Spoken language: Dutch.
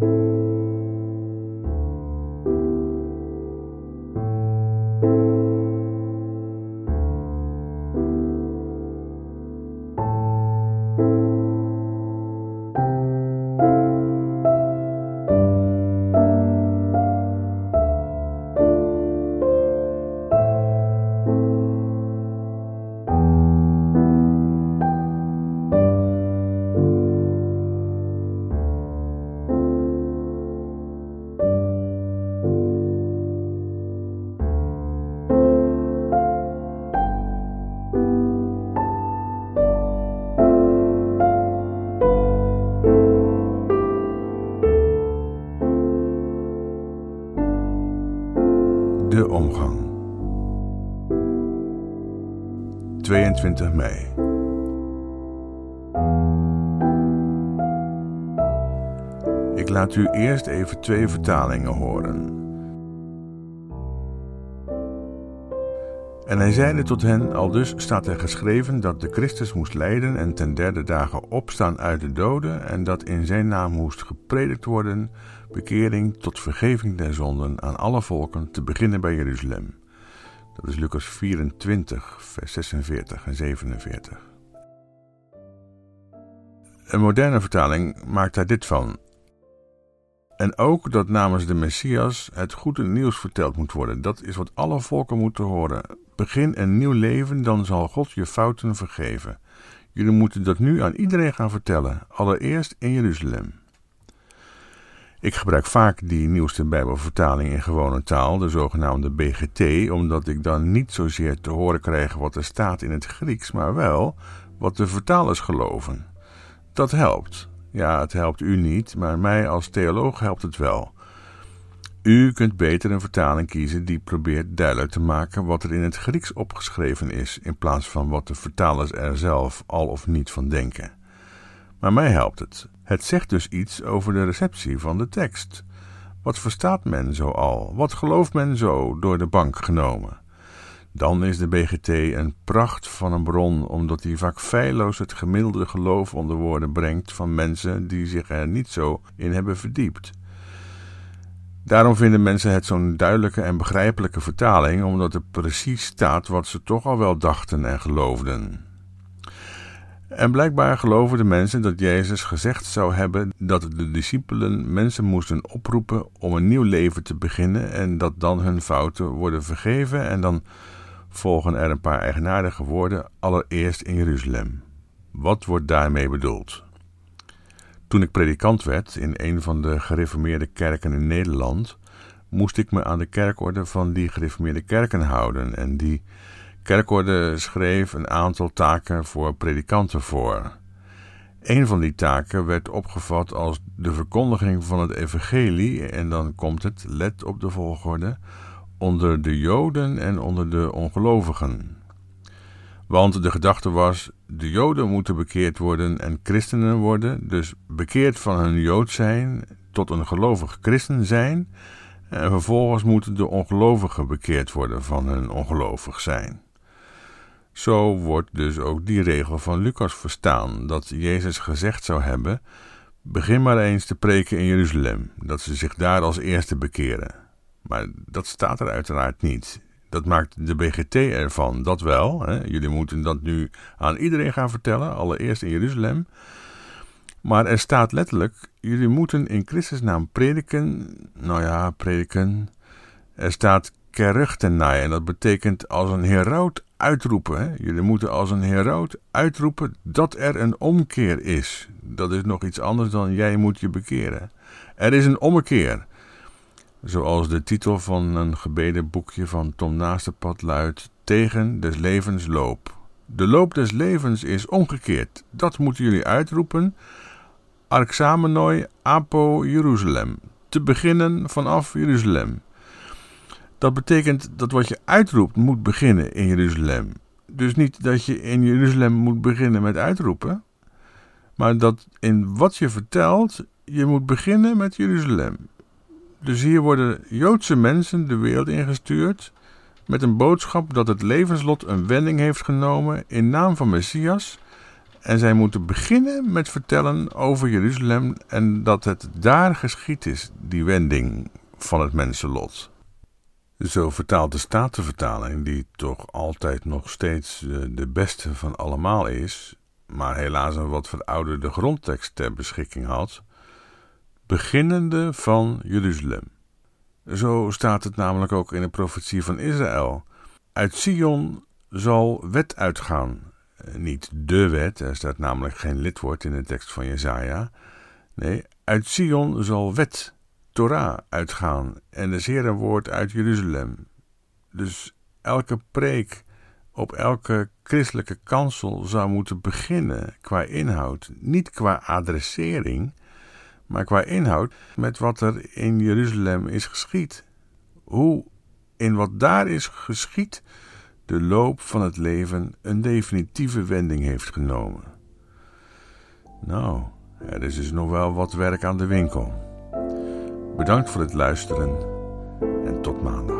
De 22 mei. Ik laat u eerst even twee vertalingen horen. En hij zeide tot hen, al dus staat er geschreven dat de Christus moest lijden en ten derde dagen opstaan uit de doden en dat in zijn naam moest gepredikt worden bekering tot vergeving der zonden aan alle volken, te beginnen bij Jeruzalem. Dat is Lucas 24, vers 46 en 47. Een moderne vertaling maakt daar dit van. En ook dat namens de Messias het goede nieuws verteld moet worden. Dat is wat alle volken moeten horen. Begin een nieuw leven, dan zal God je fouten vergeven. Jullie moeten dat nu aan iedereen gaan vertellen, allereerst in Jeruzalem. Ik gebruik vaak die nieuwste Bijbelvertaling in gewone taal, de zogenaamde BGT, omdat ik dan niet zozeer te horen krijg wat er staat in het Grieks, maar wel wat de vertalers geloven. Dat helpt. Ja, het helpt u niet, maar mij als theoloog helpt het wel. U kunt beter een vertaling kiezen die probeert duidelijk te maken wat er in het Grieks opgeschreven is, in plaats van wat de vertalers er zelf al of niet van denken. Maar mij helpt het. Het zegt dus iets over de receptie van de tekst. Wat verstaat men zo al? Wat gelooft men zo door de bank genomen? Dan is de BGT een pracht van een bron, omdat hij vaak feilloos het gemiddelde geloof onder woorden brengt van mensen die zich er niet zo in hebben verdiept. Daarom vinden mensen het zo'n duidelijke en begrijpelijke vertaling, omdat er precies staat wat ze toch al wel dachten en geloofden. En blijkbaar geloven de mensen dat Jezus gezegd zou hebben dat de discipelen mensen moesten oproepen om een nieuw leven te beginnen en dat dan hun fouten worden vergeven en dan volgen er een paar eigenaardige woorden, allereerst in Jeruzalem. Wat wordt daarmee bedoeld? Toen ik predikant werd in een van de gereformeerde kerken in Nederland, moest ik me aan de kerkorde van die gereformeerde kerken houden en die kerkorde schreef een aantal taken voor predikanten voor. Een van die taken werd opgevat als de verkondiging van het evangelie en dan komt het, let op de volgorde, onder de Joden en onder de ongelovigen. Want de gedachte was, de Joden moeten bekeerd worden en christenen worden, dus bekeerd van hun Jood zijn tot een gelovig christen zijn, en vervolgens moeten de ongelovigen bekeerd worden van hun ongelovig zijn. Zo wordt dus ook die regel van Lucas verstaan, dat Jezus gezegd zou hebben: Begin maar eens te preken in Jeruzalem, dat ze zich daar als eerste bekeren. Maar dat staat er uiteraard niet. Dat maakt de BGT ervan, dat wel. Hè. Jullie moeten dat nu aan iedereen gaan vertellen, allereerst in Jeruzalem. Maar er staat letterlijk: jullie moeten in Christus naam prediken. Nou ja, prediken. Er staat en dat betekent als een heraut uitroepen. Hè? Jullie moeten als een heraut uitroepen dat er een omkeer is. Dat is nog iets anders dan jij moet je bekeren. Er is een ommekeer. Zoals de titel van een gebedenboekje van Tom Naastenpad luidt: Tegen des levens loop. De loop des levens is omgekeerd. Dat moeten jullie uitroepen. Arxamenoi apo Jeruzalem. Te beginnen vanaf Jeruzalem. Dat betekent dat wat je uitroept moet beginnen in Jeruzalem. Dus niet dat je in Jeruzalem moet beginnen met uitroepen, maar dat in wat je vertelt, je moet beginnen met Jeruzalem. Dus hier worden Joodse mensen de wereld ingestuurd met een boodschap dat het levenslot een wending heeft genomen in naam van Messias En zij moeten beginnen met vertellen over Jeruzalem en dat het daar geschied is, die wending van het mensenlot. Zo vertaalt de Statenvertaling, die toch altijd nog steeds eh, de beste van allemaal is, maar helaas een wat verouderde grondtekst ter beschikking had, beginnende van Jeruzalem. Zo staat het namelijk ook in de profetie van Israël. Uit Sion zal wet uitgaan. Eh, niet de wet, er staat namelijk geen lidwoord in de tekst van Jezaja. Nee, uit Sion zal wet, Torah, uitgaan en de Heer woord uit Jeruzalem. Dus elke preek op elke christelijke kansel zou moeten beginnen qua inhoud, niet qua adressering, maar qua inhoud met wat er in Jeruzalem is geschied. Hoe in wat daar is geschied de loop van het leven een definitieve wending heeft genomen. Nou, er is dus nog wel wat werk aan de winkel. Bedankt voor het luisteren en tot maandag.